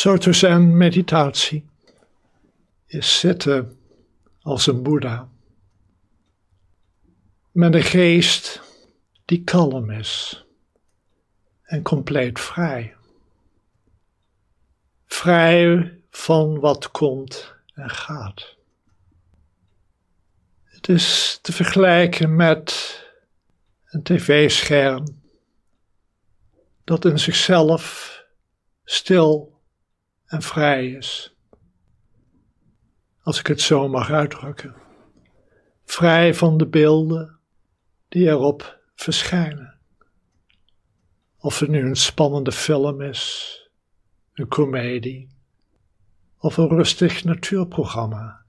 Soto Zen meditatie is zitten als een Boeddha. Met een geest die kalm is en compleet vrij. Vrij van wat komt en gaat. Het is te vergelijken met een tv-scherm dat in zichzelf stil en vrij is. Als ik het zo mag uitdrukken. Vrij van de beelden die erop verschijnen. Of het nu een spannende film is, een komedie of een rustig natuurprogramma.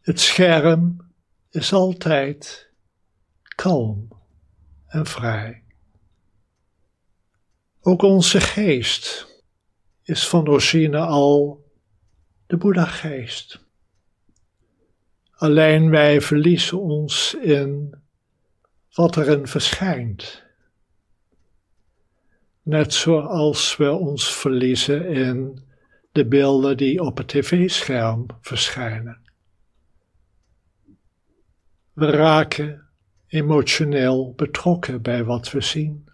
Het scherm is altijd kalm en vrij. Ook onze geest is van origine al de Boeddha-geest. Alleen wij verliezen ons in wat erin verschijnt. Net zoals we ons verliezen in de beelden die op het tv-scherm verschijnen. We raken emotioneel betrokken bij wat we zien.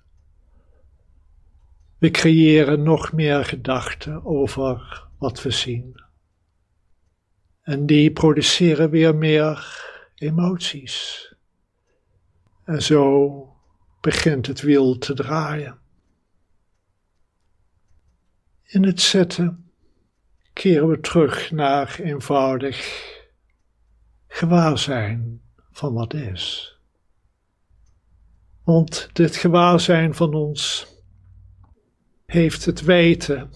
We creëren nog meer gedachten over wat we zien. En die produceren weer meer emoties. En zo begint het wiel te draaien. In het zetten keren we terug naar eenvoudig gewaarzijn van wat is. Want dit gewaarzijn van ons heeft het weten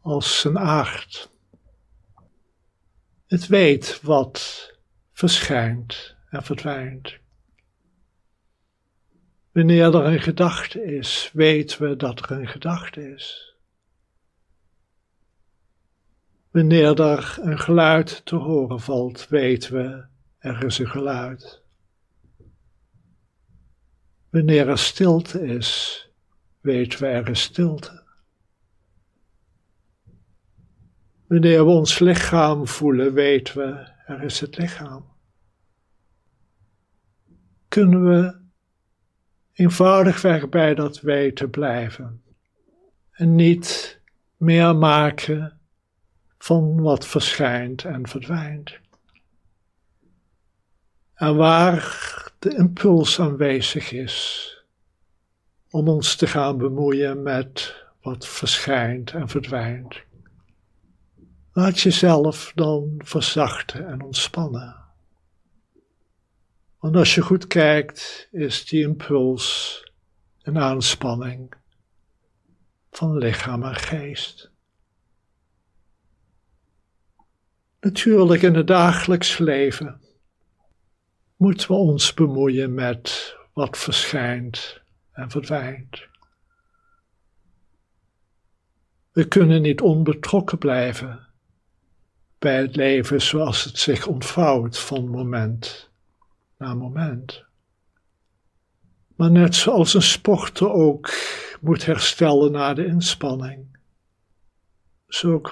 als zijn aard. Het weet wat verschijnt en verdwijnt. Wanneer er een gedachte is, weten we dat er een gedachte is. Wanneer er een geluid te horen valt, weten we er is een geluid. Wanneer er stilte is, weten we er is stilte. Wanneer we ons lichaam voelen, weten we er is het lichaam. Kunnen we eenvoudigweg bij dat weten blijven en niet meer maken van wat verschijnt en verdwijnt. En waar de impuls aanwezig is om ons te gaan bemoeien met wat verschijnt en verdwijnt. Laat jezelf dan verzachten en ontspannen. Want als je goed kijkt, is die impuls een aanspanning van lichaam en geest. Natuurlijk in het dagelijks leven moeten we ons bemoeien met wat verschijnt en verdwijnt. We kunnen niet onbetrokken blijven bij het leven zoals het zich ontvouwt van moment naar moment. Maar net zoals een sporter ook moet herstellen na de inspanning, zo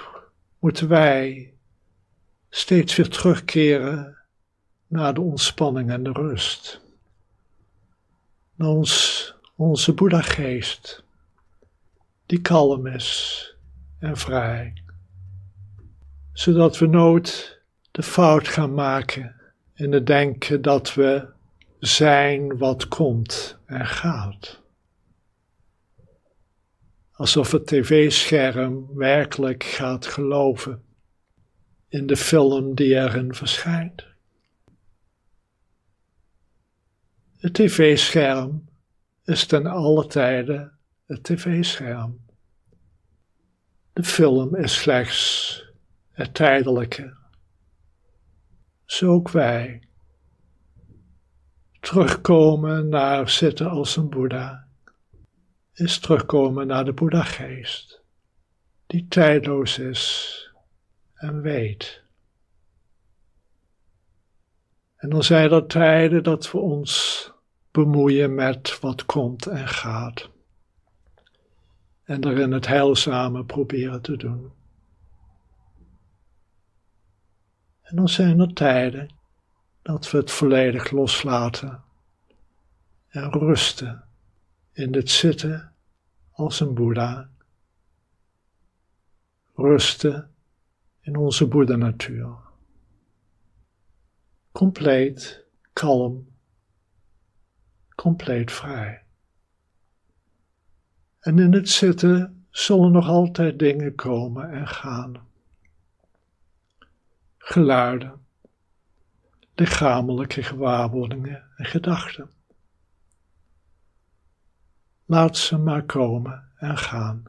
moeten wij steeds weer terugkeren naar de ontspanning en de rust. Naar ons, onze Boeddha-geest, die kalm is en vrij, zodat we nooit de fout gaan maken in het denken dat we zijn wat komt en gaat. Alsof het tv-scherm werkelijk gaat geloven in de film die erin verschijnt. Het tv-scherm is ten alle tijde het tv-scherm. De film is slechts het tijdelijke. Zo ook wij. Terugkomen naar zitten als een Boeddha is terugkomen naar de Boeddha-geest, die tijdloos is en weet. En dan zijn er tijden dat we ons bemoeien met wat komt en gaat. en erin het heilzame proberen te doen. En dan zijn er tijden dat we het volledig loslaten en rusten in dit zitten als een Boeddha. Rusten in onze Boeddha-natuur. Compleet kalm, compleet vrij. En in het zitten zullen nog altijd dingen komen en gaan. Geluiden, lichamelijke gewaarwordingen en gedachten. Laat ze maar komen en gaan.